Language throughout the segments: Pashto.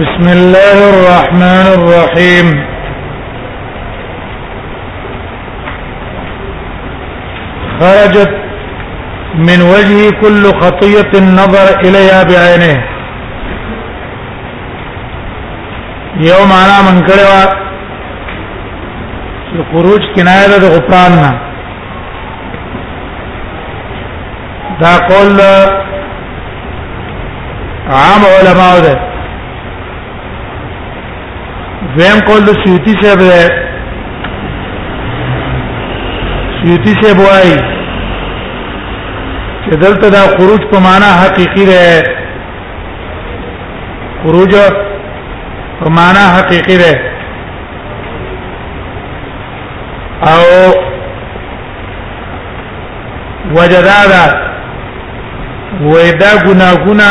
بسم الله الرحمن الرحيم خرجت من وجهي كل خطيه نظر اليها بعينه یو معنا من کړه وا چې خروج کنایه ده د غفران نه دا قول عام علماء ده دویم قول د سیوطی صاحب دی سیوطی صاحب وايي چې دلته دا خروج په معنا حقيقي دی خروج په معنا حقيقي دی او وجدادا وېدا ګنا ګنا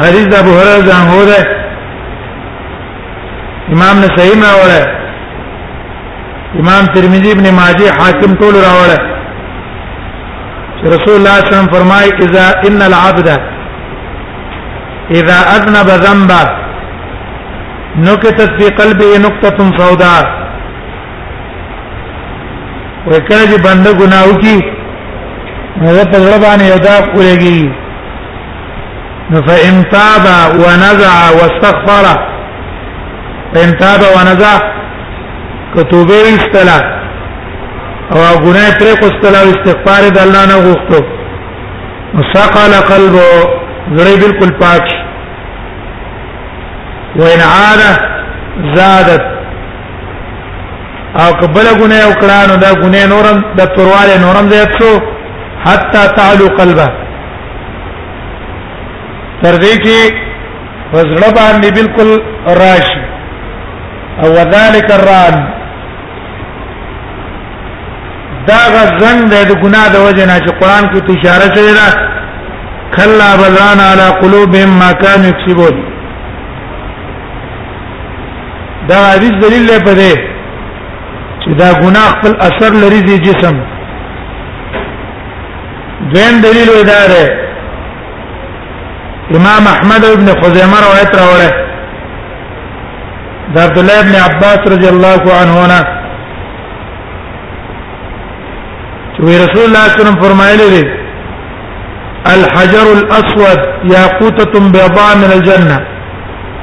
حدیث د ابو هريره رضی الله عنه ده امام نسائی راوړه امام ترمذی ابن ماجه حاکم ټول راوړه چې رسول الله صلی الله علیه وسلم فرمایي اذا ان العبد اذا اذنب ذنبا نكتت في قلبه نقطه سوداء وکړه چې بنده ګناه وکي نو په زړه باندې یو دا کولېږي نو فإن تاب ونزع واستغفر فإن تاب ونزع کتوبه استلا او ګناه پرې کو استلا او استغفار د الله نه غوښتو مسقل قلبه زړه بالکل پاک وإن عاد زادت او قبل ګناه او کړه نو دا ګناه نورم د تورواله نورم زیات شو حتا تعلو قلبه تر دې چې وزړه باندې بالکل راشي او ذالک الران دا غزن د ګناه د وجه نه چې قران کې اشاره شوی ده کلا بلان علی قلوبهم ما كانوا يكسبون دا حدیث دلیل دی په دې چې دا ګناه خپل اثر لري دی جسم دویم دلیل ودا ده امام احمد ابن خزیمه روایت راوړه دا عبد الله ابن عباس رضی الله عنه نه چې رسول الله صلی الله علیه وسلم فرمایلی دی الحجر الاسود یاقوتۃ بيضاء من الجنه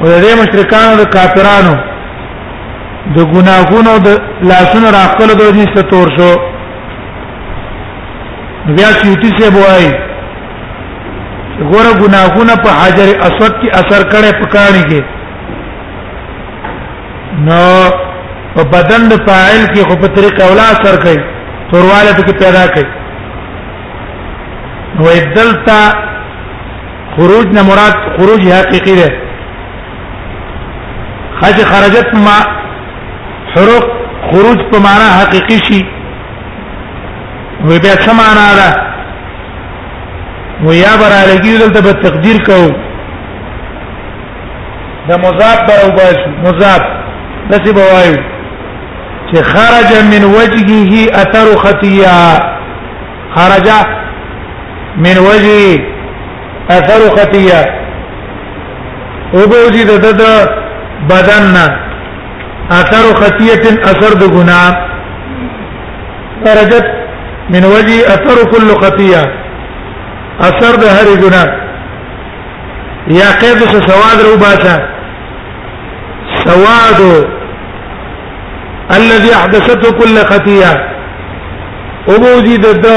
او دې مشرکانو د کافرانو د ګناهونو د لاسونو راخلو د دې ستور شو بیا سیوتی سے بوای ګوره ګناهونه په حجر اسود کې اثر کړي پکانی کې نو په بدن د فاعل کې خو په طریقه اولا اثر کوي تورواله پکې پیدا کوي نو دلته خروج نه مراد خروج حقيقي ده خج خرجت ما حروف خروج په معنا حقيقي شي وی بیا څه معنا ده ویا برا لګي دلته په تقدیر کو د مضاف پر او باش مضاف دسی بوایو چې خرج من وجهه اثر خطیه خرج من وجهه اثر خطيه وبوجد د بدننا اثر خطيه اثر د ګناه خرجت من وجه اثر كل خطيه اثر د هر ګناه یا قید سواد روباسه سواد الذي احدثته كل خطيئه او بوزي د د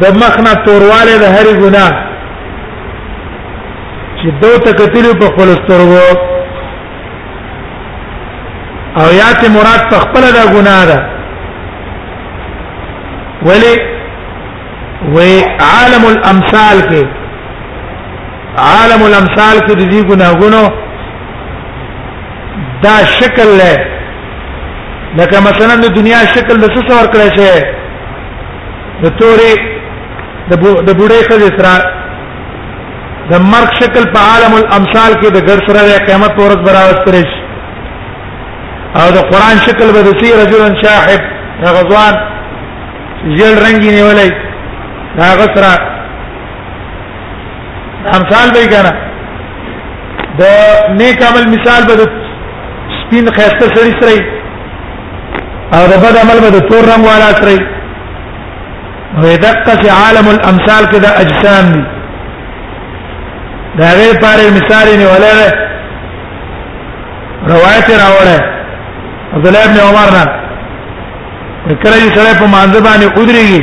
د مخنا تورواله د هرې ګنا چې دو تکتل په خپل سترګو او یات مراد په خپل دا ګنا ده ولی و عالم الامثال کې عالم الامثال کې د دې ګناهونو دا شکل له لکه مثلا د دنیا شکل د څه څور کړی شي د تورې د بوډۍ خځې سره د مرګ شکل په عالم الامثال کې د ګر سره د قیامت پر ورځ براوستل شي او د قران شکل به د سی رجل شاحب غزوان جل رنگي نیولای هغه سره امثال به کنه د نیک عمل مثال به سپین خسته سړی سره او د بد عمل به تور رنگ والا سره وي دقه في عالم الامثال كده اجسام دي دا غیر پاره مثال نه ولا روایت راوړه عبد الله ابن عمر نه کله چې سره په مانځ باندې قدرېږي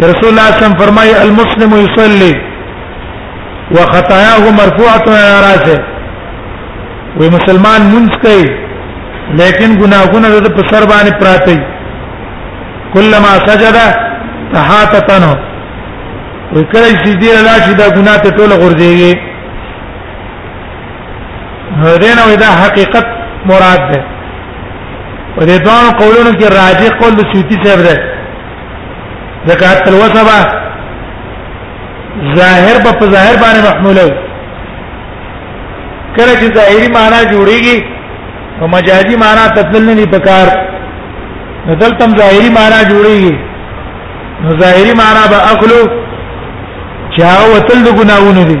رسول الله صم فرمای المسلم یصلی وخطاياه مرفوعه على راسه وی مسلمان منځ کوي لیکن ګناهونه د په سر باندې پراته دي کلمہ سجد تحاتتنه وکړی چې دې لا چې دا ګناه ته ټول غورځيږي دین او دا حقیقت مراد ده په دې دوه قولونو کې راجح قول د سیوطي صاحب ده ځکه تل وسبا ظاهر په ظاهر باندې محمول وي کله چې ظاهري معنا جوړيږي او مجازي معنا تدل نه پکار نو دلته ظاهري معنا جوړيږي نو ظاهري معنا به اخلو چې هغه وتل د ګناوونو دي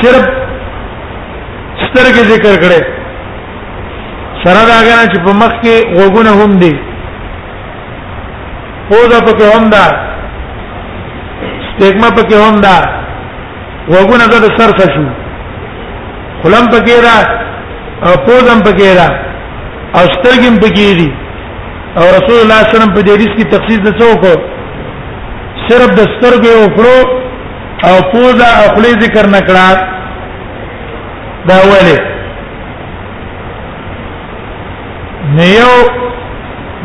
صرف سترګې ذکر کړي سره دا غنا چې په مخ کې وګونه هم دي پوزه پکې هم ده سپېګما پکې هم ده وګونه د سر څخه شو خلم پکې ده او پوزم پکې ده او سترګم پکې دي او رسول الله صلی الله علیه وسلم په دې حدیث کې تخصیص د څوک صرف د سترګې او خړو او پوزا اخلی ذکر نکړه دا ولی نیو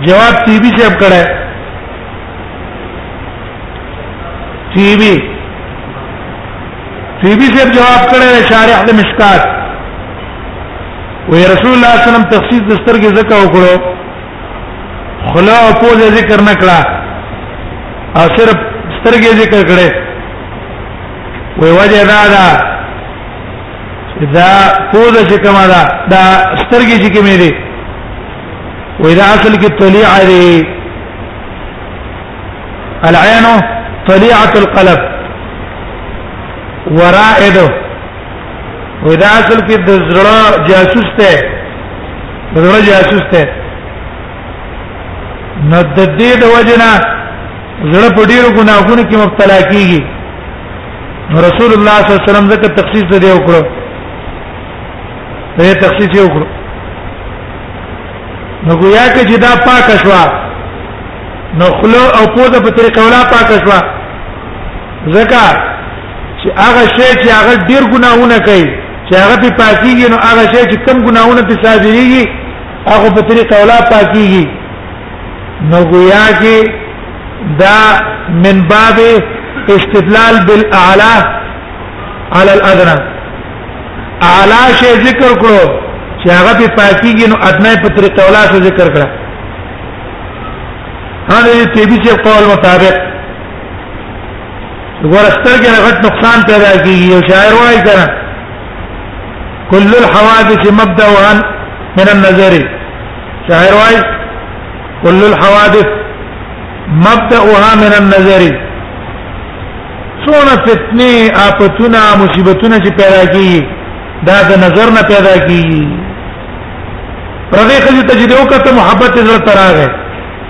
جواب تی بی سیب کړه تی بی تی بی سیب جواب کړه شارح د مشکات وی رسول الله صلی الله علیه وسلم تخصیص دستر کې زکه وکړو خلا او پوزه ذکر نکړه او صرف سترګې ذکر کړې وې وجه دا دا دا پوزه چې کومه ده دا سترګې چې کومې دي وې دا اصل کې طليعه دي العين طليعه القلب ورائده وې دا اصل کې د زړه جاسوس ته زړه جاسوس ته نو د دې د وجنه زړه په ډیرو ګناهونو کې مبتلا کیږي رسول الله صلی الله علیه وسلم دغه تخصیص دی وکړو دغه تخصیص یې وکړو نو ګویا کې چې دا پاک شوا نو خلو او پوزه په طریقه ولا پاک شوا زکه چې هغه شی چې هغه ډیر ګناهونه کوي چې هغه په پاکیږي نو هغه شی چې کم ګناهونه په صادريږي هغه په طریقه ولا پاکیږي نو گویا کې دا من باب استدلال بالاعلى على الادنى اعلى شی ذکر کړو چې هغه په پاکیږي نو ادنه په طریقه ولا ذکر کړه هغه دې تیبي چې قول مطابق ورستر کې غټ نقصان پیدا کیږي او شاعر وايي کنه كل الحوادث مبدأها من النظر شاعر وايي كل الحوادث مبدأها من النظر څونه فتنه آفتونه مصیبتونه چې پیدا کیږي دا د نظر نه پیدا کیږي پردې خځې ته چې د وخت محبت زړه تراغه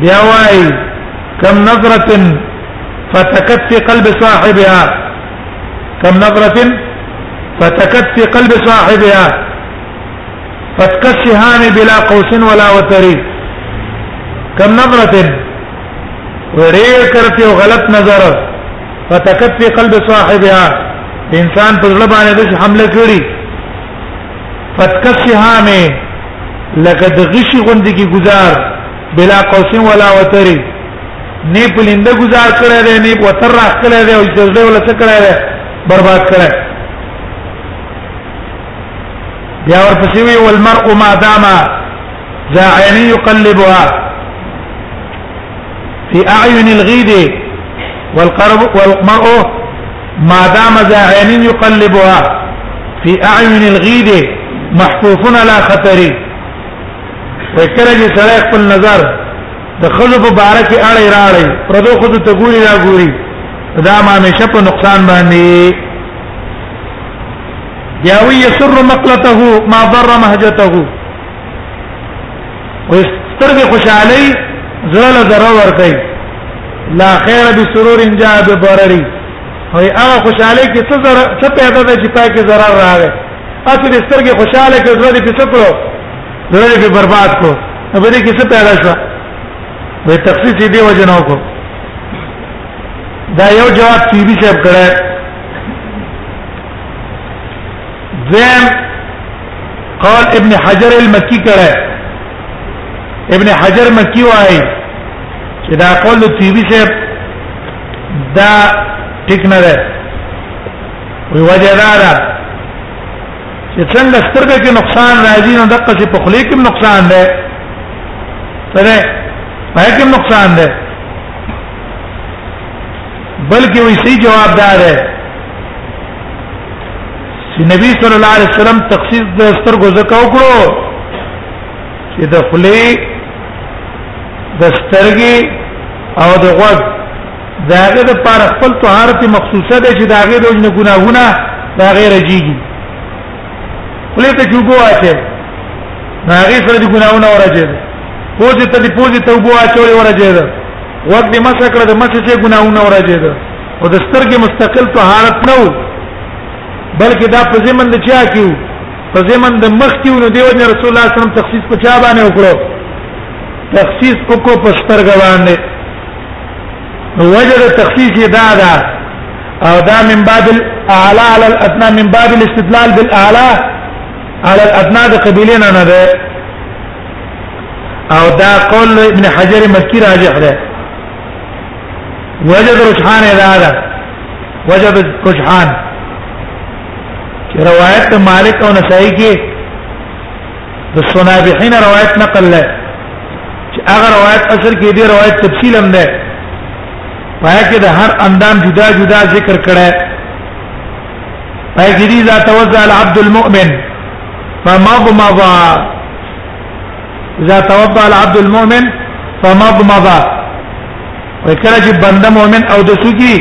بیا وای کم نظره فتکت فی قلب صاحبها کم نظره فتکت فی قلب صاحبها فتكشهان بلا قوس ولا وتري كم نظره وریر کرتی او غلط نظر فتکت فی قلب صاحبها انسان په ځړ باندې د حمله کړی فتکسهامه لکه د غشي غوندې کې گزار بلا قوس ولا وتری نه پلند گزار کړی دی نه وتر راخ کړی دی او جزله ولا څه کړی دی برباد کړی بیا ورپسې وی والمرء ما دام ذا عين يقلبها في اعين الغيد والقرب والمرء ما دام ذا عين يقلبها في اعين الغيد محفوفون على خطر وکړه چې سره خپل نظر د خلو په باره کې اړې راړې پردو خود ته ګوري را ګوري دا ما همیشه په نقصان باندې یاوی یسر مقلته ما ضر مهجته وي سترګې خوشحالي زړه له ضرر ور کوي لا خیر بسرور جاء بضرري او هغه خوشحالي کې څه ضرر څه پیدا ده چې پاکه ضرر راغی اته دې سترګې خوشاله کې زړه دې څه کړو زړه دې برباد کړو نو به دې کې څه پیدا شو به تخصیص دې وجنو کو دا یو جواب سی بي صاحب کړه زم قول ابن حجر المکی کړه ابن حجر مکی وایي چې دا قول تیوی سے دا ټیک نه ده وی وجه دا ده چې څنګه سترګه کې نقصان راځي نو دغه څه په خلی کې نقصان ده سره پای کې نقصان ده بلکې وی صحیح جواب دار ده چې نبی صلی الله علیه وسلم تخصیص د سترګو زکه وکړو چې د خلی د سترګې او د غوږ داغه د پر خپل طهارت مخصوصه ده چې داغه د وجنه ګناهونه دا غیر جیږي خلی ته جوګو اچي هغه سره د ګناهونه ورځي پوزي ته د پوزي ته وګو اچول ورځي وخت دې مسکړه د مسکه ګناهونه ورځي او د سترګې مستقل طهارت نه وو بلکې دا په زمن د چا کیو په زمن د مخ کیو نو دیو جن رسول الله صلی الله علیه وسلم تخصیص په چا باندې وکړو تخصیص وکړو په سترګ باندې نو وجد تخصیص دا دا او دا من باب الاعلى على الادنى من باب الاستدلال بالاعلى على الادنى د قبيلين نه ده او دا قول ابن حجر مکی راجح ده وجد رجحان ادا ده وجد رجحان چې روایت مالک او نسائی کې د سنابحین روایت نقل لای چې هغه روایت اصل کې دی روایت تفصیل هم ده پای کې د هر اندام جدا جدا ذکر کړه پای کې دی ذات وزع العبد المؤمن فمضمض اذا توضع العبد المؤمن فمضمض وکړه چې بنده مؤمن او د سږي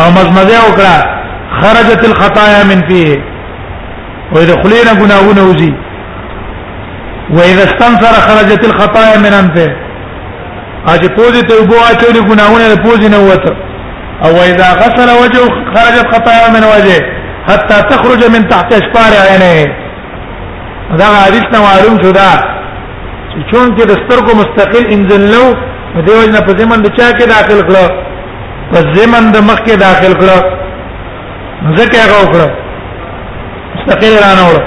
او مزمزه وکړه خرجت الخطايا من فيه وإذا خلينا گناهونه وزي واذا استنثر خرجت الخطايا من انفه اج پوزي ته وبو اچولي ګناونه له پوزي نه وته او واذا غسل وجهه خرجت خطايا من وجهه حتى تخرج من تحت اشفار عينيه دا حدیث نه معلوم شو دا چې چون کې د سترګو مستقل انزل نو په دې وجه په زمن د چا کې داخل کړو په زمن د مخ کې داخل کړو ځکه هغه وکړو مستقل رانه وړو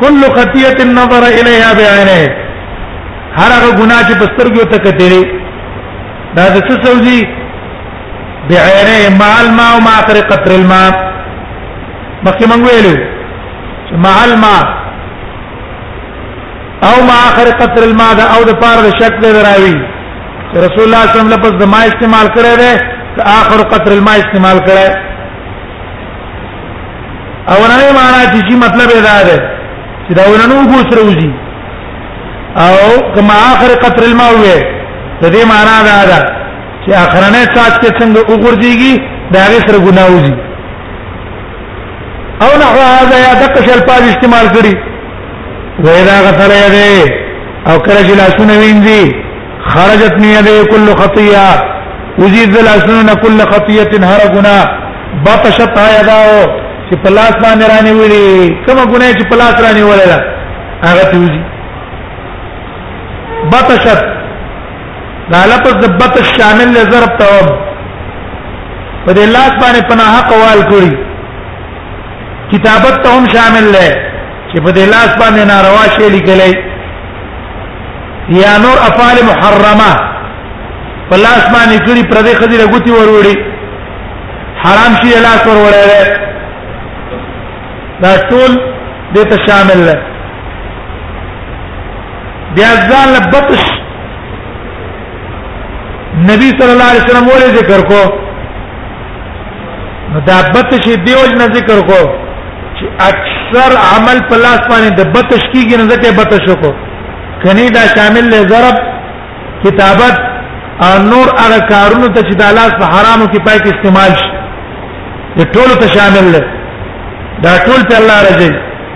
كل خطيه النظر اليها بعينه هر هغه ګناه چې په سترګو ته کتلې دا د څه سوزي بعينه مال ما وما اخر قطر الماء مخکې مونږ ویلو چې محل ما او ما اخر قطر الماء دا او د پاره د شک دی راوي چې رسول الله صلی الله علیه وسلم لپس د ما استعمال کړی دی که اخر قطر الماء استعمال کړی او نه معنا چې شي مطلب یې دا دی چې دا ورنو وګوسر وځي او کما اخر قطر الماء وې د دې معنا دا ده چې اخرنه سات کې څنګه وګرځيږي دا غي سره ګناوږي او نحو هذا یا دقش الفاظ استعمال کړي وإذا غسل يديه او کله چې لاسونه وینځي خرجت من يديه كل خطيه وزيد لاسونه كل خطيه هر ګناه بطشت يداه چې په لاس باندې رانی ویلي کومه ګناه چې په لاس رانی ویلي هغه توزي بطشت دا لفظ د بطش شامل له ضرب ته و په دې لاس باندې پناه قوال کړی کتابت ته هم شامل دی چې په دې لاس باندې ناروا شی لیکلی یا نور افعال محرمه په لاس باندې کړی پر دې خدي لګوتی وروړي حرام شی لاس وروړی دا ټول دې ته شامل دی بیا ځان له بطش نبی صلی الله علیه وسلم ولې ذکر کو نو دا بطش دیوج نه ذکر کو چې اکثر عمل په لاس باندې د بطش کیږي نه ځکه بطش کو کني دا شامل له ضرب کتابت او نور هغه کارونه ته چې د لاس په حرامو کې پای کې استعمال شي ټول ته شامل ده دا ټول ته الله راځي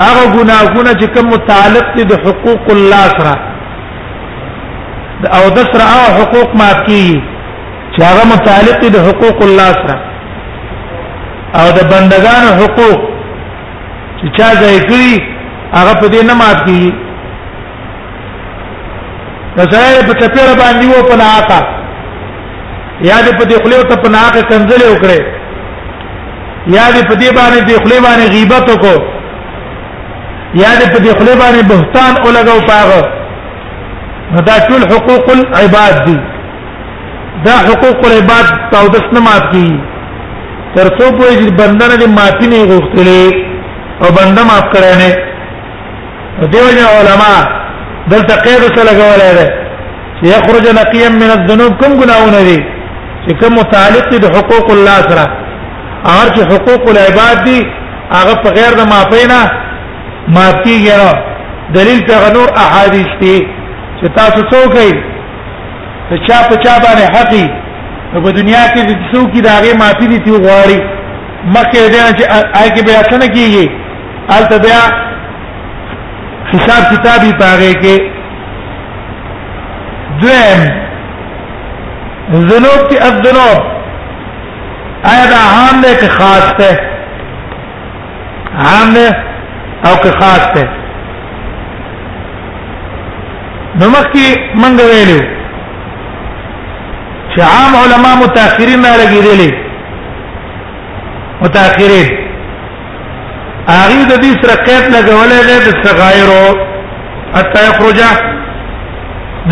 هغه ګناهونه چې کوم متعلق دي د حقوق الله سره او د سره هغه حقوق مات کی چې هغه متعلق دي د حقوق الله سره او د بندگان حقوق چې چا ځای کړی هغه په دې نه مات کی رسول په چپیره باندې و په ناقه یا دې په دې خلیو ته په ناقه کنځلې وکړي یا دې په دې باندې د خلی باندې غیبت کو یا دې په دې خلی باندې بهتان او لګاو پاغه دا ټول حقوق العباد دي دا حقوق العباد او د سن مات کی ترڅو په دې بندنه دې مافي نه غوښتلې او بنده ماف کړی نه دیو جن علماء دلته قید سره لګولای دی چې یخرج نقیا من الذنوب کوم ګناونه دي چې کوم متعلق دي د حقوق الله سره هر چې حقوق العباد دي هغه په غیر د معافی نه معاف کیږي نه دلیل ته نور احادیث دي چې تاسو څوک یې چې چا په چا باندې حقي په دنیا کې د څوک داغه معافی دي تی غواړي مکه دې چې آی کې بیا څنګه کیږي البته بیا حساب کتابي پاره کې دویم ذنوب کې الذنوب آیا دا عام نه کې خاص ده عام نه او کې خاص ده نو مخکې مونږ ویلو چې عام علما متأخرین نه لګیدلې متأخرین هغه د دې سره قید لګولې ده د صغایرو حتى يخرج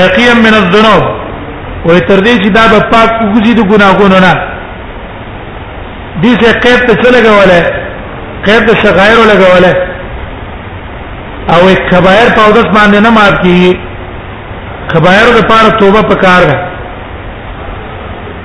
نقيا من الذنوب وې تر دې چې دا به پاک وګړي د ګناهونو نه دې څه قید ته څه لګولې قید د صغایرو لګولې او کبایر په اودس باندې نه مات کیږي کبایر د پاره توبه پکار ده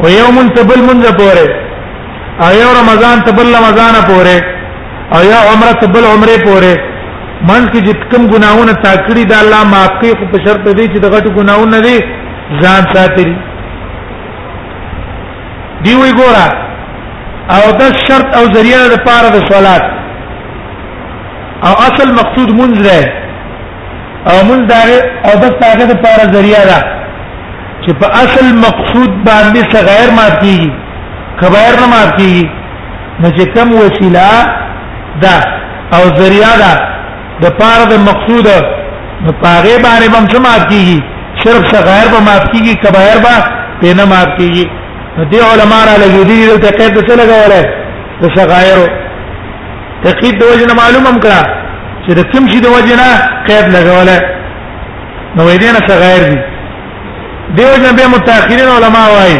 او یو مونږ ته بل مونږ پورې او یو رمضان ته بل رمضان پورې او یو عمره ته بل عمره پورې من کې چې کوم ګناونه تاکړي د الله معاف کوي خو په شرط دی چې دغه ګناونه دي ځان ساتي دی وی ګورا او د شرط او ذریعہ لپاره د صلات او اصل مقصود منځ دی او مونږ دا او د تاګه د پاره ذریعہ ده چې په اصل مقصود باندې څه غیر مات کیږي کبایر نه مات کیږي نو چې کوم وسیله ده او ذریعہ ده د پاره د مقصود نو پاغه باندې هم څه مات کیږي صرف څه غیر به مات کیږي کبایر به په نه مات کیږي نو دی علماء را لګیدي دلته قید څه لګولای د څه غیرو تقید د وجه نه معلوم هم کړه چې د کوم شي د وجه نه قید لګوله نو دې نه څه غیر دي دیو جن به متأخرین علما وایي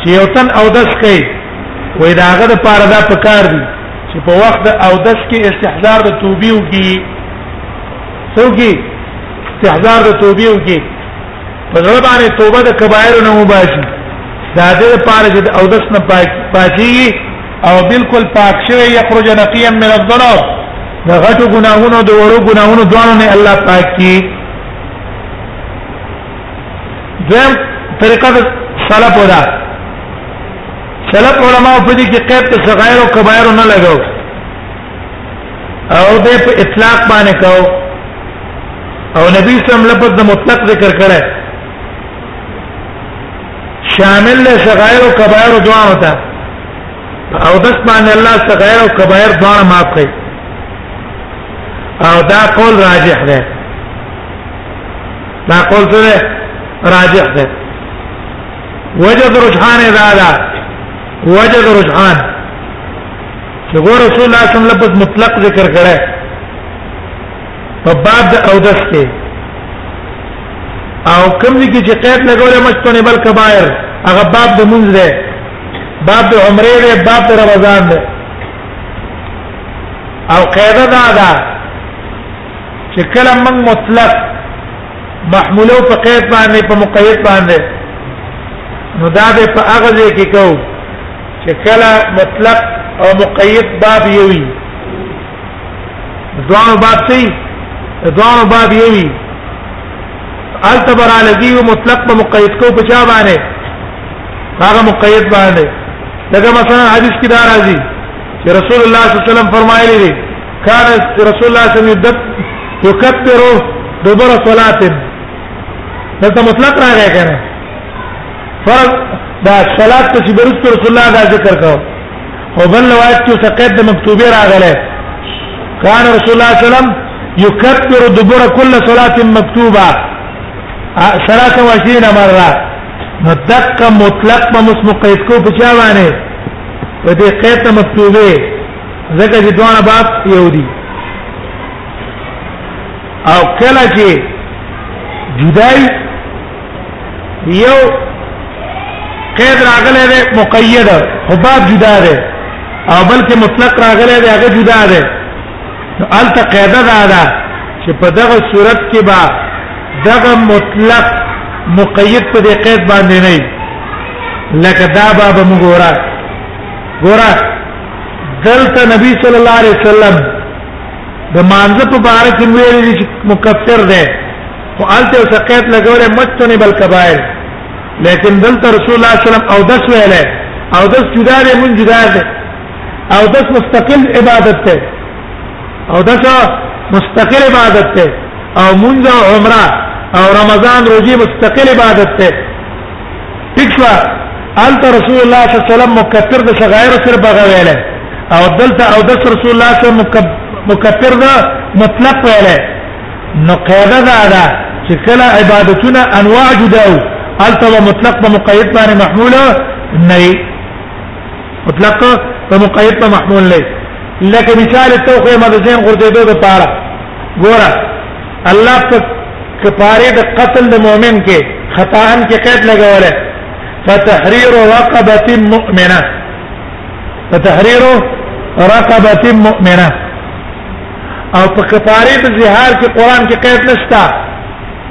چې یو تن او دس کوي وې دا هغه د پاره دا پکار دي چې په وخت او دس کې استحضار د توبې وکي څوکي استحضار د توبې وکي په ځړ باندې توبه د کبایر نه مباشي دا د پاره چې او دس نه پاکي او بالکل پاک شوی یخرج نقیا من الذنوب د غټو ګناهونو د وړو ګناهونو دوانو نه الله پاک کی دویم طریقه د سلف ودا سلف علماء په دې کې قید ته صغائر او کبائر نه لګاو او د په اطلاق باندې کو او نبی صلی الله علیه وسلم لپاره د مطلق ذکر کړه شامل له صغائر او کبائر دوانو ته او داس باندې الله صغیر او کبایر دواړه معاف کړي او دا قول راجح ده دا قول سره راجح ده وجد رجحان دا دا وجد رجحان چې ګور رسول الله صلی الله علیه وسلم مطلق ذکر کړه په باب د او داس کې او کوم دي چې قید لګولې مشتونه بل کبایر هغه باب د منځ ده باب د عمره دی باب د رمضان دی او قاعده دا ده چې کله موږ مطلق محموله په قید باندې په مقید باندې نو دا به په هغه ځای کې کو چې کله مطلق او مقید باب یوي دوه باب سي دوه باب یوي التبر علی مطلق په مقید کو په چا باندې هغه مقید باندې لکه مثلا حدیث کې دا راځي چې رسول الله صلی الله علیه وسلم فرمایلی دی کان رسول الله صلی الله علیه وسلم یکبر دبر صلات دلته مطلق راغی کنه فرض دا صلات ته چې برست رسول الله دا ذکر کاو او بل روایت کې سقید د مکتوبه راغله کان رسول الله صلی الله علیه وسلم یکبر دبر کل صلات مکتوبه 23 مره نو دک مطلق په مس مقید کو په چا باندې په دې قید مکتوبه زکه چې دوه باب یو دي او کله چې جدای یو قید راغله ده مقید خو باب جدا ده او بلکې مطلق راغله ده هغه جدا ده نو الته قاعده دا ده چې په دغه صورت کې با دغه مطلق مقید په دې قید باندې نه لکه دا باب مګورا ګورا دلته نبی صلی الله علیه وسلم د مانزه په بار کې ویل دي چې مکفر ده او الته اوس قید لګولې متنه بل کبائر لیکن دلته رسول الله صلی الله علیه وسلم او دس ویل او دس جدا دي مون جدا دي او داس مستقل عبادت ته او داس مستقل عبادت ته او منځ او عمره او رمضان روزي مستقل عبادت ته تکوا انت رسول الله صلی الله علیه وسلم مکفر د شغائر سر بغا ویله او دلته او داس رسول الله صلی الله علیه وسلم مکفر ده مطلق ویله نو قاعده ده دا چې کله عبادتونه انواع جدا او الته مطلق په مقید باندې محموله نه مطلق په مقید په محمول نه لکه مثال توخه مدزین غردیدو د پاره ګوره الله په کفاره د قتل د مؤمن کې خطاان کې قید لګوله فتحرير رقبه مؤمنه فتحرير رقبه مؤمنه او په کفاره د زهار کې قران کې قید نشته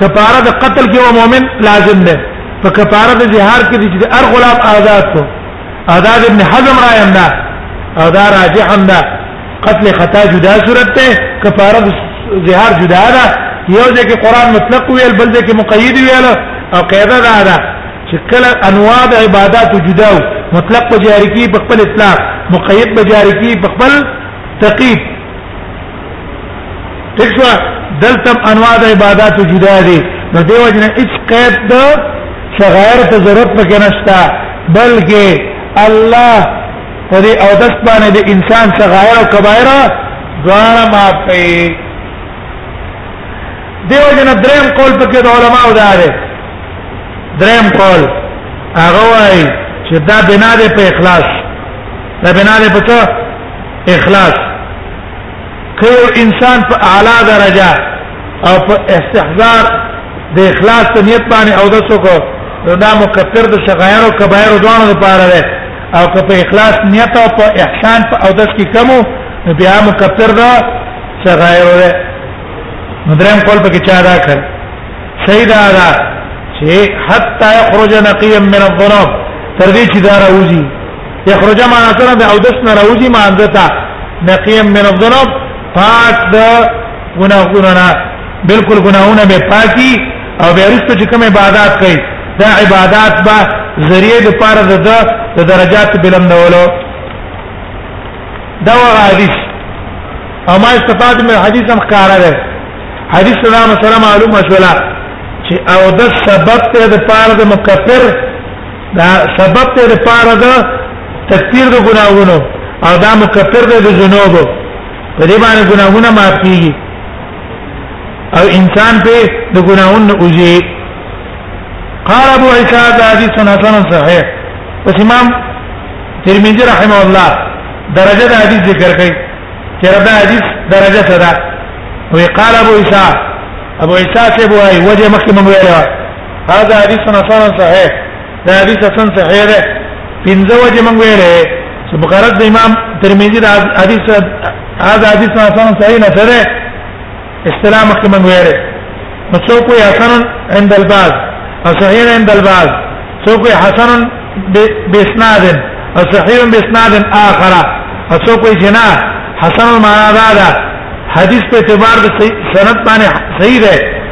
کفاره د قتل کې و مؤمن لازم ده په کفاره د جهاد کې چې هر غلام آزاد کو آزاد ابن حزم راي هم ده او دا راجح هم ده قتل خطا جدا صورت ته کفاره د جهاد جدا ده یو ځکه قران مطلق ویل بل ځکه مقید ویل او قاعده ده ده چې کله انواع د عبادت جدا مطلق په جاری کې په خپل اطلاق مقید په جاری کې په خپل تقید ٹھیک شو دلته انواع د عبادت جدا دي نو دیو جن هیڅ قید د شغیر ته ضرورت پکې نشته بلکې الله پرې او د سپانه د انسان شغیر او کبایر دواړه معاف کوي دیو جن دریم قول پکې د علما او دار دریم قول هغه وایي چې دا بنا ده په اخلاص دا بنا ده په اخلاص که یو انسان په اعلی درجه او په استحضار د اخلاص په نیت باندې او د څوکو نو دا مکفر د صغائر او کبائر دوه لپاره ده او که په اخلاص نیت او په احسان په او دس کې کمو نو بیا مکفر ده صغائر ده مدرم قول په کې چا دا کړ سید اعلی چې حتا یخرج نقیا من الظلم تر دې چې دا راوځي یخرج ما سره د او دس نه راوځي مانځه تا نقیم من الذنوب پاک د ګناهونو نه بالکل ګناهونه به پاکي او به رښتو چې کوم عبادت کوي دا عبادت به ذریعہ د پاره د د درجات بلندولو دا وغه حدیث او ما استفاد من حدیث هم ښکارا ده حدیث دا مسله معلومه شولا چې او د سبب ته د پاره د مکفر دا سبب ته لپاره ده تکفیر د ګناوونو او دا مکفر ده د ذنوب په دې باندې ګناوونه معاف کیږي او انسان په د ګناوونو اوځي قال ابو عيسى هذا حديث حسن صحيح بس امام ترمذي رحمه الله درجه دا حدیث ذکر کړي چې دا حدیث درجه څه ده وی قال ابو عيسى ابو عيسى څه وایي وجه مخکې مونږ ویل هذا حدیث حسن صحیح دا حدیث حسن صحیح ده پنځه وجه موږ ویلې چې بخارت د امام ترمذی دا حدیث هذا حدیث حسن صحیح نه سره استلام مخکې موږ ویلې نو څوک یې حسن عند الباز او صحیح عند الباز څوک یې حسن باسناد او صحیح باسناد اخر او څوک یې جنا حسن معنا دا حدیث په اعتبار د سند باندې صحیح ده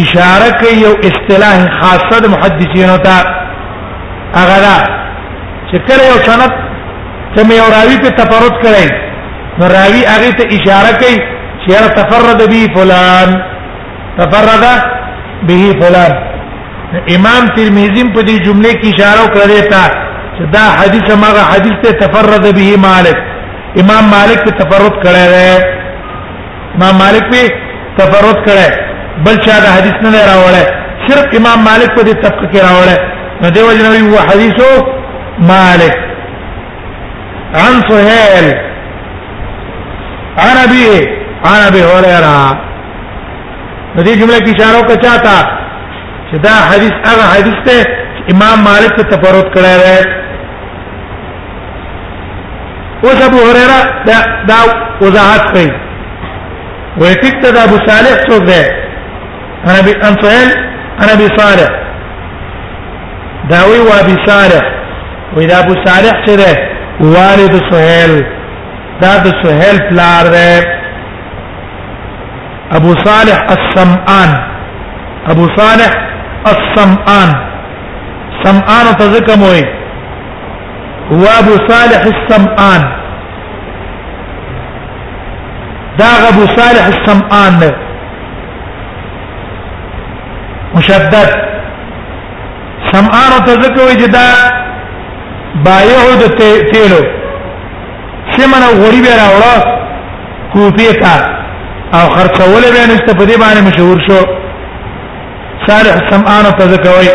اشاره کوي یو اصطلاح خاصه د محدثینو ته هغه دا چې کله یو سند کوم یو راوی په تفرد کړي نو راوی هغه ته اشاره کوي چې هر تفرد به فلان تفرد به فلان امام ترمذی په دې جمله کې اشاره کړې تا چې دا حدیث ماغه حدیث ته تفرد به مالک امام مالک په تفرد کړی دی ما مالک په تفرد کړه بل چا دا حدیث نه راوړل صرف امام مالک په دې طبقه کې راوړل نو دی وجه نبی هو حدیثو مالک عن سهيل عن ابي عن ابي هريره نو دې جمله کې اشاره وکړه چاته چې دا حدیث هغه حدیث ته امام مالک ته تفرد کړی دی اوس ابو هريره دا دا وضاحت کوي وای ټیک ته دا ابو صالح څوک دی انا بي ان سهيل انا بي صالح دا وی و ابي صالح وی دا ابو صالح چې دی والد سهيل دا د سهيل پلار دی ابو صالح السمعان ابو صالح السمعان سمعان تذکر موي هو ابو صالح السمعان دا ابو صالح السمعان مشدد سمعان ته ځکه وایي چې دا بایع د تیلو سمنه غوړي به راوړه کوفه ته او خرڅول به نشته په دې باندې مشهور شو صالح سمعان ته ځکه وایي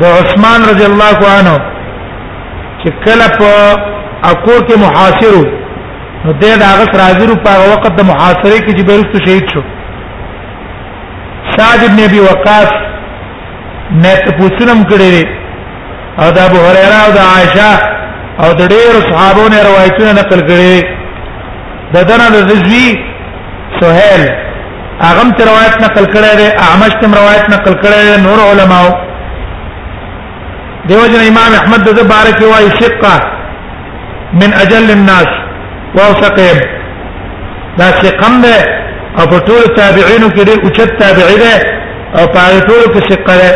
د عثمان رضی الله عنه چې کله په اکور کې محاصرو نو د هغه سره حاضرو په وخت د محاصره کې چې بیرته شهید شو سعد ابن ابي وقاص نه ته پوښتنم کړی او د ابو هريره او د عائشه او د ډېر صحابو نه روایتونه نقل کړي د دنا د رضوی سهيل اغم ته روایت نقل کړی دی اعمش ته روایت نقل کړی دی نور علماو دیو جن امام احمد د بارک وای شقه من اجل الناس واوثقهم دا شقم ده او په ټول تابعینو کې ډېر اوچت تابعی ده او په ټول کې شقه ده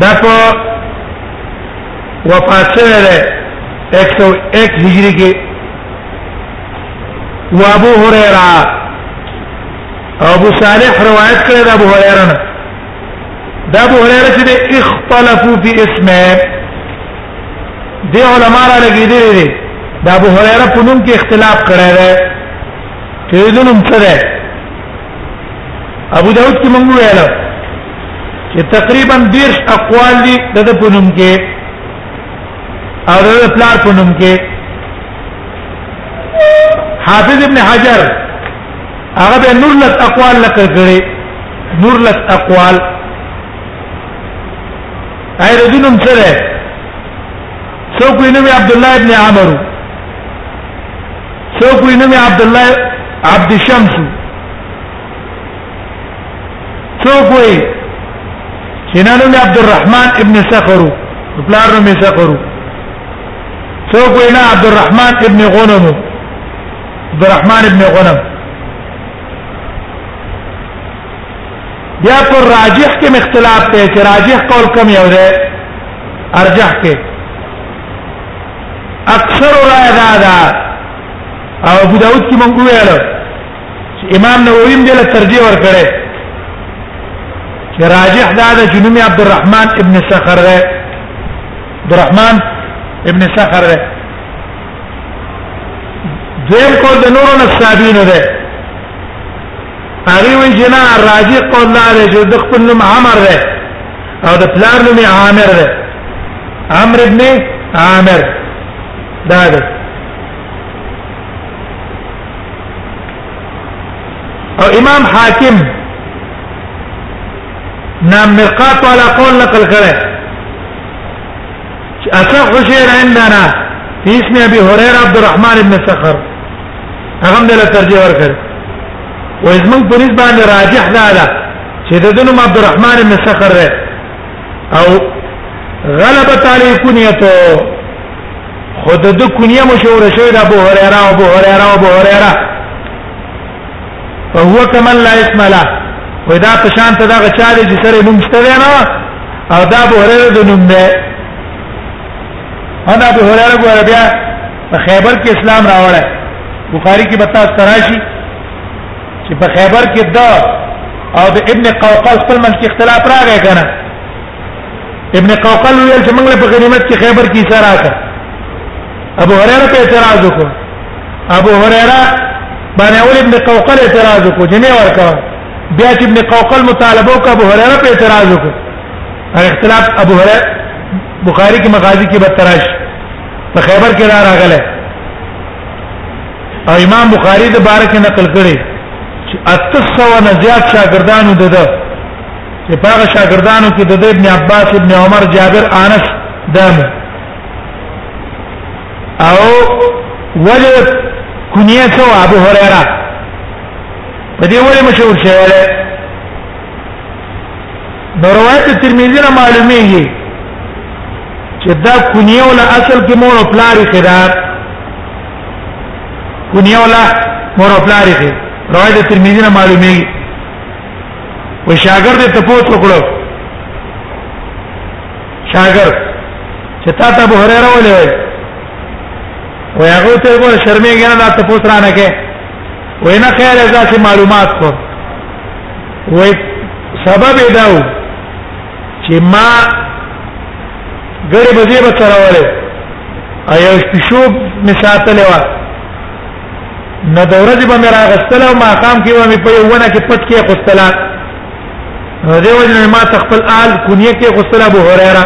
دا په وفات شوه ده 101 هجری کې وابو هريره ابو صالح روایت کړی د ابو هريره نه د ابو هريره چې اختلافو په اسمه دی علماء را لګیدلې دي د ابو هريره په نوم کې اختلاف کړی دی چې د نوم څه دی ابو داود کې موږ ویل چې تقریبا 10 اقوال دي د په نوم کې او د پلار په نوم کې حافظ ابن حجر هغه به نور لس اقوال لکه کړي نور لس اقوال اې رجلم سره سو کوی نوم عبد الله ابن عمرو سو کوی نوم عبد الله عبد الشمس څوک وایي چې نن مې عبد الرحمن ابن صخر پلار نوم یې صخر څوک وایي نه عبد الرحمن ابن غنم عبد الرحمن ابن غنم بیا پر راجح کې مختلاف دی چې راجح قول کم یو دی ارجح کې اکثر رائے دا دا او ابو داود کې مونږ ویل چې امام نووي هم دله ترجیح ورکړي چې راجح دا د جنوم عبد الرحمن ابن صخر ده عبد الرحمن ابن صخر ده دیم کو د نورو نصابینو ده هغه وی جنا راجح قول نه ده چې د خپل نوم عمر ده او د پلار نوم عامر ده عمرو ابن عامر دا ده او امام حاکم نام مرقات على قول نقل کړه چې اصح شعر عندنا في اسم ابي هريره عبد الرحمن بن سخر هغه د ترجمه ورکړ و اسمن پولیس باندې راجح ده چې د دنو عبد الرحمن بن سخر ده او غلبت علی کنیته خود د کنیه مشهور شوی د ابو هريره او ابو هريره او ابو هريره فهو كمن لا اسم له ودا په شان ته دا غچاله چې سره نوم شته نه او دا ابو هريره د نوم نه انا ابو هريره ګور بیا په خیبر کې اسلام راوړل بخاری کې بتا تراشی چې په خیبر کې د او د ابن قوقل خپل منځ کې اختلاف راغی کنه ابن قوقل ویل چې موږ له په غنیمت کې خیبر کې سره راکړ ابو هريره په اعتراض وکړ ابو هريره باندې اول ابن قوقل اعتراض وکړ جنې ورکړ بیا چې ابن قوقل مطالبه وکړ ابو هريره په اعتراض وکړ اختلاف ابو هريره بخاری کې مغازی کې به تراش په خیبر کې را راغله او امام بخاری د بارک نقل کړي چې اتسو نه زیات شاګردانو دده چې هغه شاګردانو کې د ابن عباس ابن عمر جابر انس دم او ولې کنیه سو ابو هريره په دې ولې مشهور شوی دی نو روایت ترمذی نه معلومیږي چې دا کنیه ول اصل کې مور او پلاری خدار کنیه ولا مور او پلار یې روایت ترمذی نه معلومي و شاګرد ته پوښت وکړو شاګرد چې تا ته بوهره راولې وای و هغه ته ګور شرمېږي نه دا ته پوښت را نه کې وینا خیر ځکه معلومات کو وای سبب دا و چې ما ګړې بځې به تراوله ایا شپشو می ساتلې و نو د ورځې به مې راغستل او ما قام کې و مې په یوونه کې پټ کې غستل نو دې وجه ما تخپل آل کونیه کې غستل ابو هريره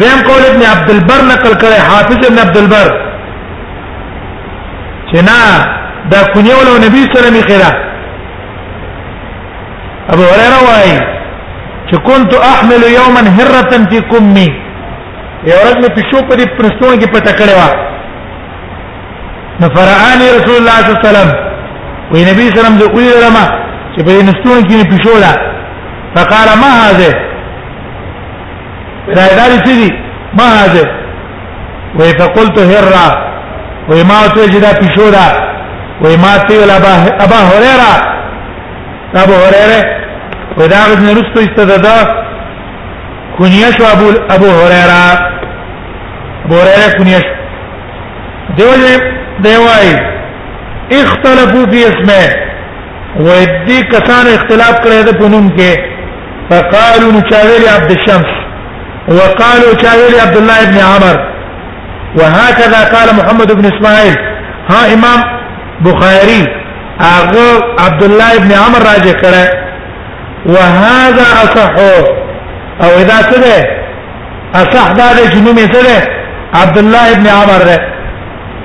دیم قول ابن عبد البر نقل کړي حافظ ابن عبد البر چې نه دا کونیه ولو نبی سره می خیره ابو هريره وايي چې كنت احمل يوما هره في كمي یو ورځ مې پښو په دې پرستون کې پټه کړې و نفرعاني رسول الله صلی الله علیه وسلم وی نبی صلی الله علیه وسلم د وی لما چې په نستون کې پښو لا فقال ما هذا دا دار سيدي ما هذا وی فقلت هره وی ما ته جدا پښو دا وی ما ته ابا هريره ابو هريره ودا غزن رستو استددا کنیه شو ابو ابو هريره ابو هريره کنیه شو دیوځه دیوای اختلافو فی اسمه و دې کسان اختلاف کړی د پونم کې فقالوا نشاول عبد الشمس وقالوا شاول عبد الله بن عمر وهكذا قال محمد بن اسماعيل ها امام بخاری هغه عبد الله ابن عمر راجع کړه وهذا اصح او اذا سده اصح دا د جنوم سره عبد الله ابن عمر ده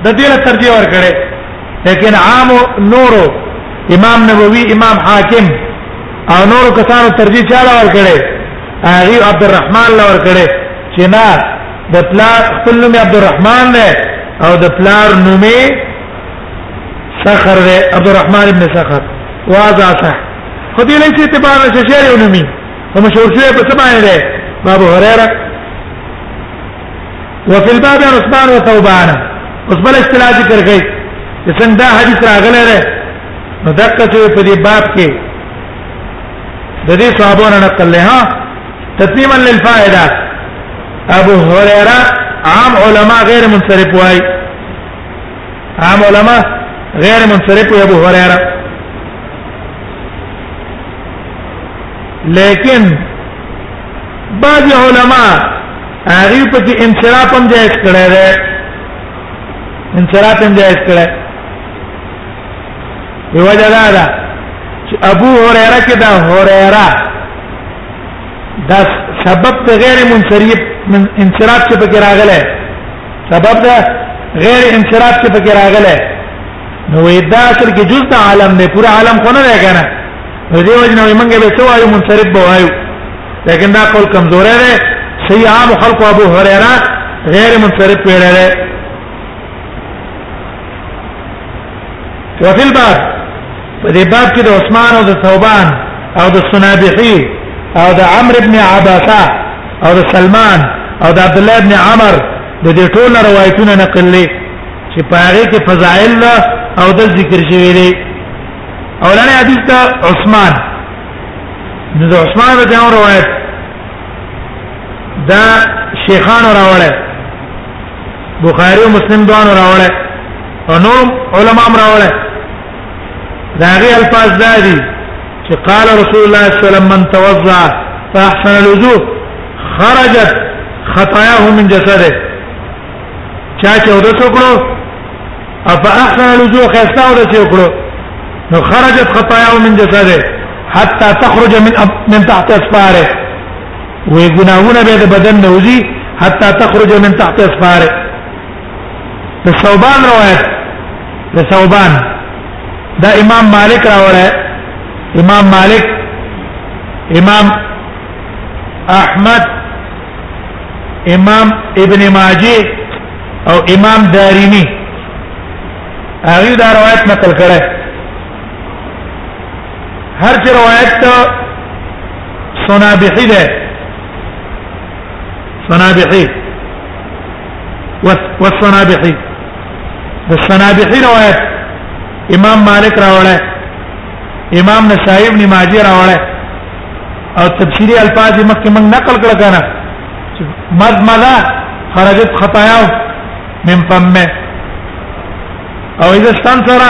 د دې له ترجیح ور کړه لیکن عام نورو امام نووي امام حاکم او نورو کسانو ترجیح چاله ور کړه هغه عبد الرحمن لور کړه چې نه د پلار خپل نوم عبد الرحمن نه او د پلار نومي سخر ده عبد الرحمن ابن سخر واذا صح خو دې ليس اعتبار شجر یو نومي او مشهور شوی په سماع ده ابو هريره وفي الباب عن عثمان وثوبان اوس بل اصطلاح ذکر کړي چې څنګه دا حدیث راغلی دی نو دقه چې په دې باب کې د دې صحابو نه نقل له ها تتمیما للفائده ابو هريره عام علما غیر منصرف وای عام علما غیر منصرف وي ابو هريره لیکن بعض علما هغه په کې انصراف هم جائز کړی دی انصراف هم جائز کړی دی وجه دا ده چې ابو هريره کې دا هريره دا سبب ته غیر منصرف من انصراف چې پکې راغله سبب ده غیر انصراف چې پکې راغله نو دا اصل کې جز د عالم نه پورا عالم خو نه راګنه نو دې وجه نو موږ به څه وایو منصرف به وایو لیکن دا قول کمزور دی صحیح عام خلق ابو هريره غیر منصرف پیړه وفي الباب په دې باب کې د عثمان او د ثوبان او د سنابحي او د عمرو ابن عباسه او د سلمان او د عبد الله ابن عمر د دې ټول روایتونه نقل لې چې پاره کې فضائل او د ذکر شوی دی اولنې حدیث ته عثمان د عثمان رضی الله روایت دا شیخان راوړل بخاری او مسلم دوه راوړل او نور علما هم راوړل دا غي الفاظ دادي چې قال رسول الله صلی الله علیه وسلم من توضع فاحسن الوضوء خرجت خطاياه من جسده چا چې ودو څوکړو اف احسن الوضوء خستا ودو څوکړو نو خرجت خطاياه من جسده حتى تخرج من أب من تحت اسفاره وي ګناهونه به بدن نوځي حتى تخرج من تحت اسفاره د ثوبان روایت د ثوبان دا امام مالک راوړی امام مالک امام احمد امام ابن ماجه او امام دارمی هغه دا روایت نقل کړه هر چې روایت ته صنابحي ده صنابحي والصنابحي د صنابحي روایت امام مالک راوړی امام نسائی ابن ماجه راوړی او تفسیری الفاظ مخکې موږ نقل کړ کنه مد مدا خرجت خطاياه من فمه او اذا استنصر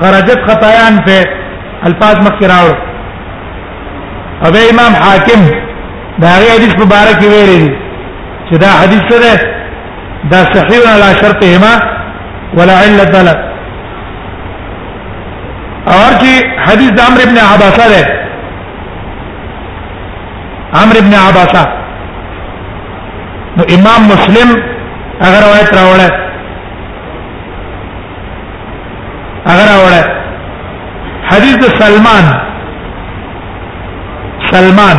خرجت خطاياه په الفاظ مخکې راوړ او امام حاکم دا غي حدیث مبارک ویلي چې دا حدیث سره دا صحیح علی شرطهما ولا علت له اور چې حدیث د عمرو ابن عباسه ده عمرو ابن عباسه نو امام مسلم اگر روایت راوړل اگر راوړل حدیث سلمان سلمان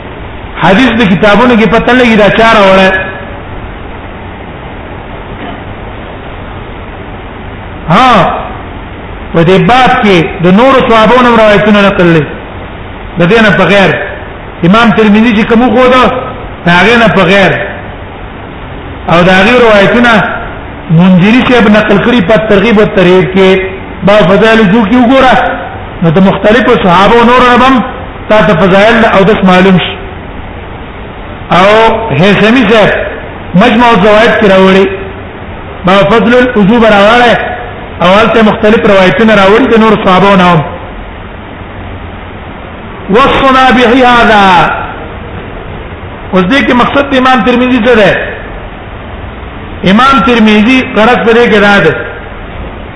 حدیث د کتابونو کې پته لګی دا چار وړه ها په دې باب کې د نور صحابونو روایتونه نقل لري د دې نه په غیر امام ترمذی چې کوم خو دا هغه نه په غیر او دا غیر روایتونه منذری صاحب نقل کړی په ترغیب او ترهیب کې با فضائل جو کې وګوره نو د مختلفو صحابه او نور ربم تا ته فضائل او دس معلوم شي او هیثمی صاحب مجموع الزوائد کې راوړي ما فضل الوضو راوړي او هلته مختلف روایتونه راوړي د نور صحابو نه وصنا به هذا اوس دې کې مقصد د امام ترمذی څه ده امام ترمذی قرات پرې کې راځي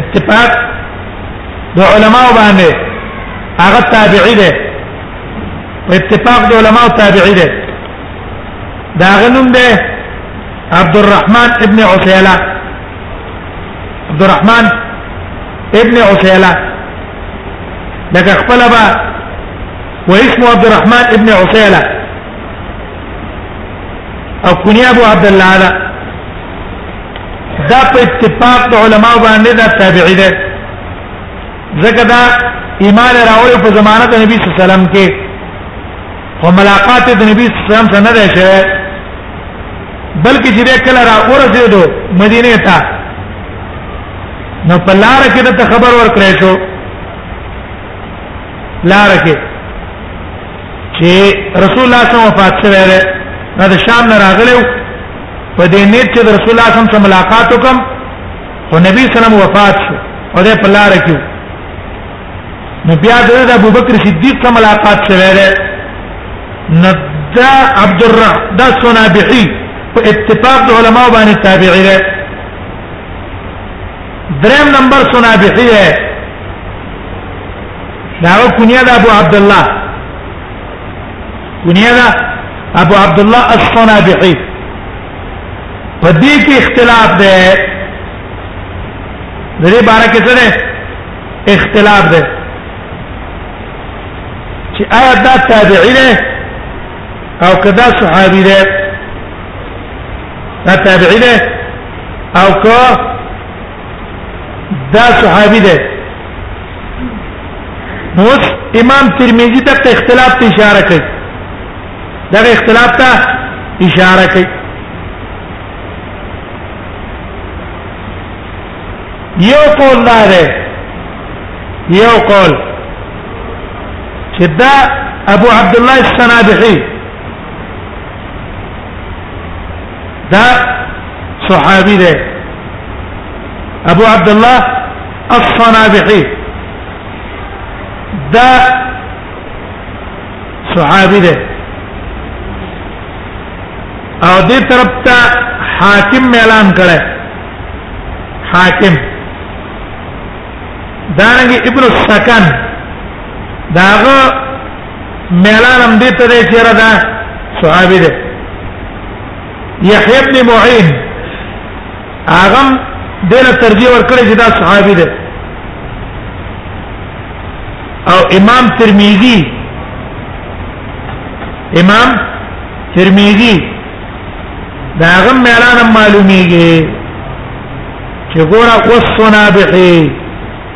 اتفاق د علماء باندې هغه تابعی دی په اتفاق د علماء تابعی دی دا غنوم دی عبد الرحمن ابن عسيلة عبد الرحمن ابن عسيلة لك خپل با واسمه عبد الرحمن ابن عسيلة او كنيا ابو عبد الله هذا دا په اتفاق د علما باندې دا تابعی ده ځکه دا ایمان راوړ په زمانه د نبی صلی الله علیه وسلم کې او ملاقات د نبی صلی الله علیه وسلم سره نه ده شوه بلکې چې کله را ورسېدو مدینه ته نو په لار کې د خبر ورکړې شو لار کې چې رسول الله صلی الله علیه وسلم وفات شوه ده د شام نه راغلو په دې نیت چې رسول الله صم سره ملاقات وکم خو نبی سلام وفات شو او ده په لار کې نو بیا د ابو بکر صدیق سره ملاقات شوه ده ندا عبد الرح دا سنابحي په اتفاق د علما باندې تابعي ده دریم نمبر سنابحي ده دا کنیه د ابو عبد الله کنیه ده ابو عبد الله الصنابحي په دې کې اختلاف ده د دې باره کې څه ده اختلاف ده چې آیا دا تابعی ده او کدا صحابي ده دا تابعی ده او که دا صحابي ده نو امام ترمذی ته اختلاف ته اشاره کوي دا اختلاف ته اشاره کوي یو قول دا ده یو قول چې دا ابو عبد الله السنابحي دا صحابي ده ابو عبد الله الصنابحي دا صحابي ده او دې طرف ته حاکم اعلان کړه حاکم دانګي ابن السکن داغه ميلان هم دې ته دی چیرې دا صحابي دی يحيى بن معين هغه دله ترجیح ورکړي چې دا صحابي دی او امام ترمذی امام ترمذی دا هغه ميلان معلومیږي چې ګوره قصنا به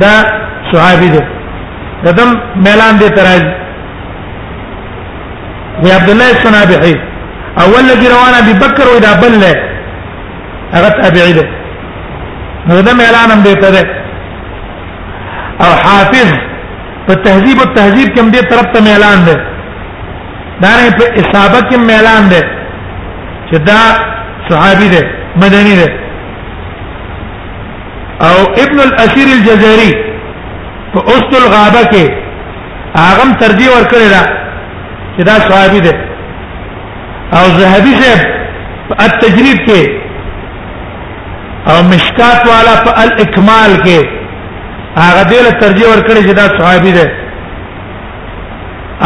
دا صحابي دی ددم ميلان دي تراج وي عبد الله الصنابحي اول لګي روان ابي بکر وي دا بل له هغه تابعي ده نو دا ميلان هم دي تره او حافظ په تهذیب او تهذیب کې هم دې طرف ته ميلان ده دا نه په اصابه کې ميلان ده چې دا صحابي ده مدني ده او ابن الاسير الجزائري په اوست الغابه کې هغه ترجیح ورکړی دا چې دا صحابي دی او زهبي صاحب په التجرید کې او مشکات والا په الاکمال کې هغه دې له ترجیح ورکړی چې دا صحابي دی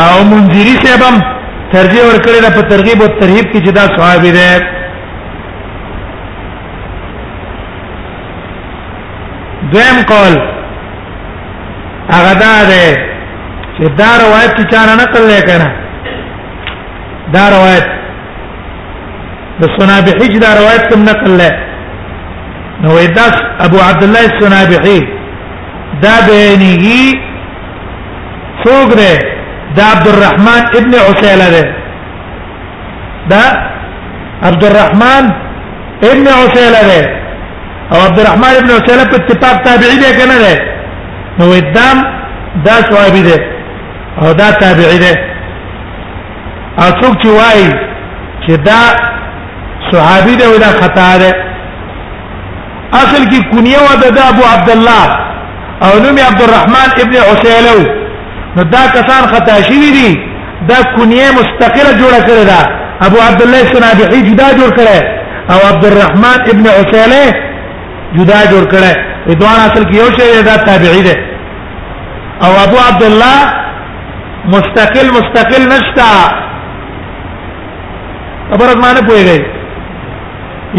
او منذری صاحب هم ترجیح ورکړی دا په ترغیب او ترهیب کې چې دا صحابي دی دویم قول هغه دا ده چې دا روایت چې چا نه نقل نه کړه دا روایت د سنابحی دا روایت کوم نقل نه نو دا ابو عبد الله السنابحی دا بینیږي څوک ده دا عبد الرحمن ابن عسیله ده دا عبد الرحمن ابن عسيله ده او عبد الرحمن ابن عسيله په اتفاق تابعي ده کنه ده نو ادم دا صحابي ده او دا تابعي ده او څوک چې وایي چې دا صحابي ده او دا خطا ده اصل کې کنیه و ده ابو عبد الله او نوم عبد الرحمن ابن عسيله نو دا کسان خطا شوی دي دا کنیه مستقله جوړه کړې ده ابو عبد الله سنابحي جدا جوړ کړي او عبد الرحمن ابن عسيله جدا جوړ کړي په دوه اصل کې یو شی دا تابعي ده او ابو عبد الله مستقل مستقل نشتا خبرت معنی پوهیږي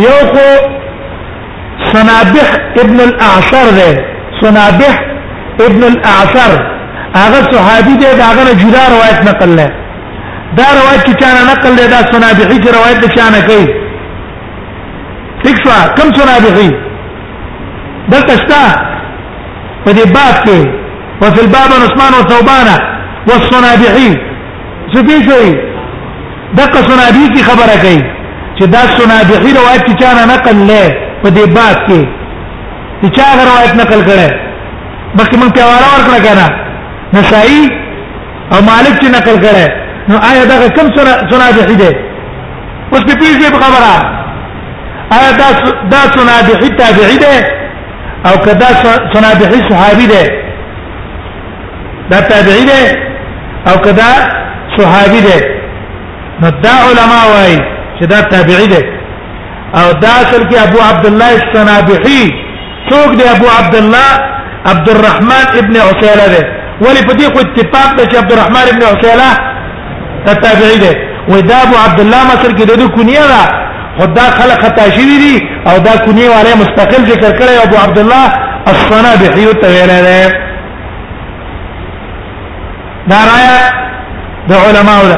یو خو صنابح ابن الاعصر ده صنابح ابن الاعصر هغه صحابي ده داغه نه جدا روایت نقل له دا روایت چې چانه نقل له دا صنابحي چې روایت د چانه کوي تکوا کم صنابحي دلته شتا په دې باب کې وفي الباب عثمان وثوبانه والصنابحي څه به شوي دغه سنابي کی خبره کوي چې دا سنابي روایت چې چانه نقل لې په دې باب کې چې چا روایت نقل کړي مخکې مونږ ته واره ورکړه کنه نسائی او مالک چې نقل کړي نو آیا دا کوم سنابي دی اوس په پیږي په خبره آیا دا دا سنابي تابعي دی او کدا سنابي صحابي دی دا تابعی ده او کدا صحابي ده نو دا علما وای چې دا تابعی ده او دا اصل کې ابو عبد الله السنابحي څوک دی ابو عبد الله عبد الرحمن ابن عسيله ده ولی په دې خو اتفاق ده چې عبد الرحمن ابن عسيله دا تابعی ده وای دا ابو عبد الله مصر کې د کونیه ده خدا خلق خطا شي دي او دا کونیه والے مستقل ذکر کړي ابو عبد الله الصنابحي ته ویل ده دا رایا د علماو ده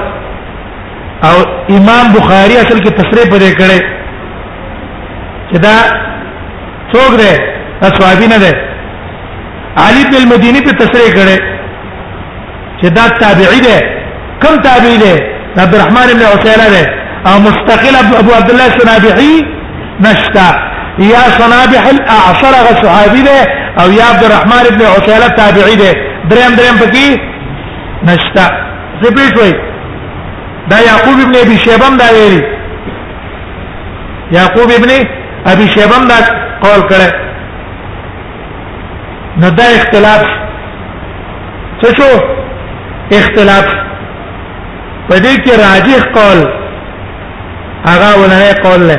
او امام بخاری اصل کې تصریح پرې کړي چې دا څوک دی دا صحابي نه دی علي بن المديني په تصریح کړي چې دا تابعی دی کم تابعی دی عبد الرحمن بن عسيله دی او مستقل ابو عبد الله السنابحي نشتا یا صنابح الاعصر غ صحابي دی او یا عبد الرحمن بن عسيله تابعی دی دریم دریم پکې نشتا څه پیښوي دا يعقوب ابن ابي شيبان دا ویلي يعقوب ابن ابي شيبان دا قول کړه نو دا اختلاف څه شو اختلاف په دې کې راجح قول هغه ولنه قول له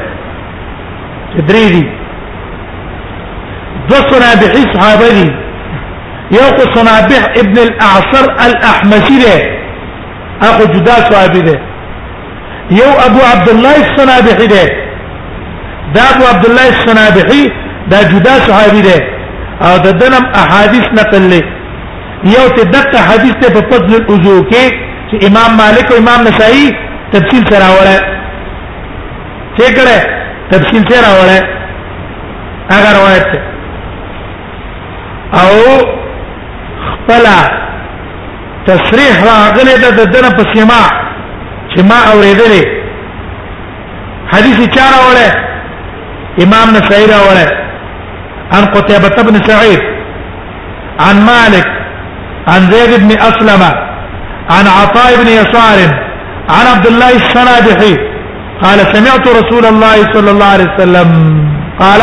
درې دي دو صنابح صحابه دي یو خو صنابح ابن الاعصر الاحمسي ده اخو جدا صحابي ده یو ابو عبد الله الصنابحي ده دا ابو عبد الله الصنابحي دا جدا صحابي ده او د دنم احادیث نقل له یو ته دغه حدیث ته په فضل الوضو کې چې امام مالک او امام نسائی تفصیل سره راوړل څه کړه تفصیل سره راوړل هغه روایت او خپل تصریح راغلی ده د دنه په سما چې ما اورېدلې حدیث چا راوړی امام نسائی راوړی عن قتيبة بن سعيد عن مالك عن زيد بن أسلم عن عطاء بن يسار عن عبد الله السنابحي قال سمعت رسول الله صلى الله عليه وسلم قال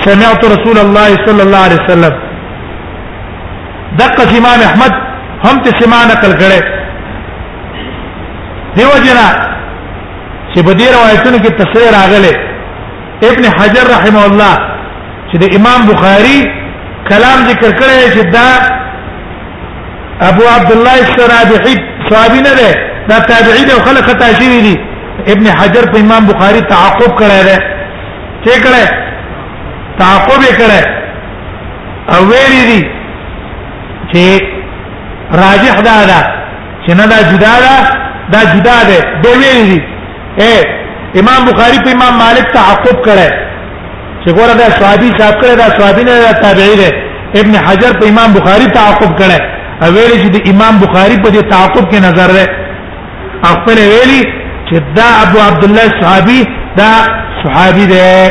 سمعت رسول الله صلى الله عليه وسلم دقه امام احمد هم ته سما نقل کړي دیو جنا چې په دې روایتونو کې تصریح راغله ابن حجر رحمه الله چې د امام بخاری کلام ذکر کړی چې دا ابو عبد الله السرابحي صحابي نه ده دا تابعي ده خلک خطا شوی دي ابن حجر په امام بخاری تعقب کړی دی چې کړی تعقب یې کړی او ویلي دي چې راجح دا ده چې نه دا جدا ده دا جدا ده به ویلي دي اے امام بخاری په امام مالک تعقب کړي چې ګوره دا صحابي صاحب کړي دا صحابي نه دا تابعي ده ابن حجر په امام بخاری تعقب کړي او ویلي چې د امام بخاری په دې تعقب کې نظر ده خپل ویلي چې دا ابو عبد الله صحابي دا صحابي ده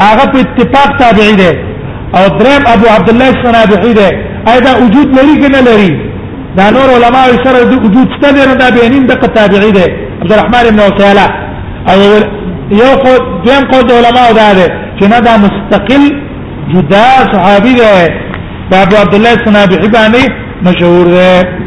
هغه په اتفاق تابعی دی او دریم ابو عبد الله الصنابحی دی اېدا وجود لري کنه لري دا نور علما سره د وجود څه دی دا بینین د تابعی دی عبد الرحمن بن وساله او یو خو دیم قول د علما دا دی چې نه دا مستقل جدا صحابي دی دا ابو عبد الله الصنابحی باندې مشهور دی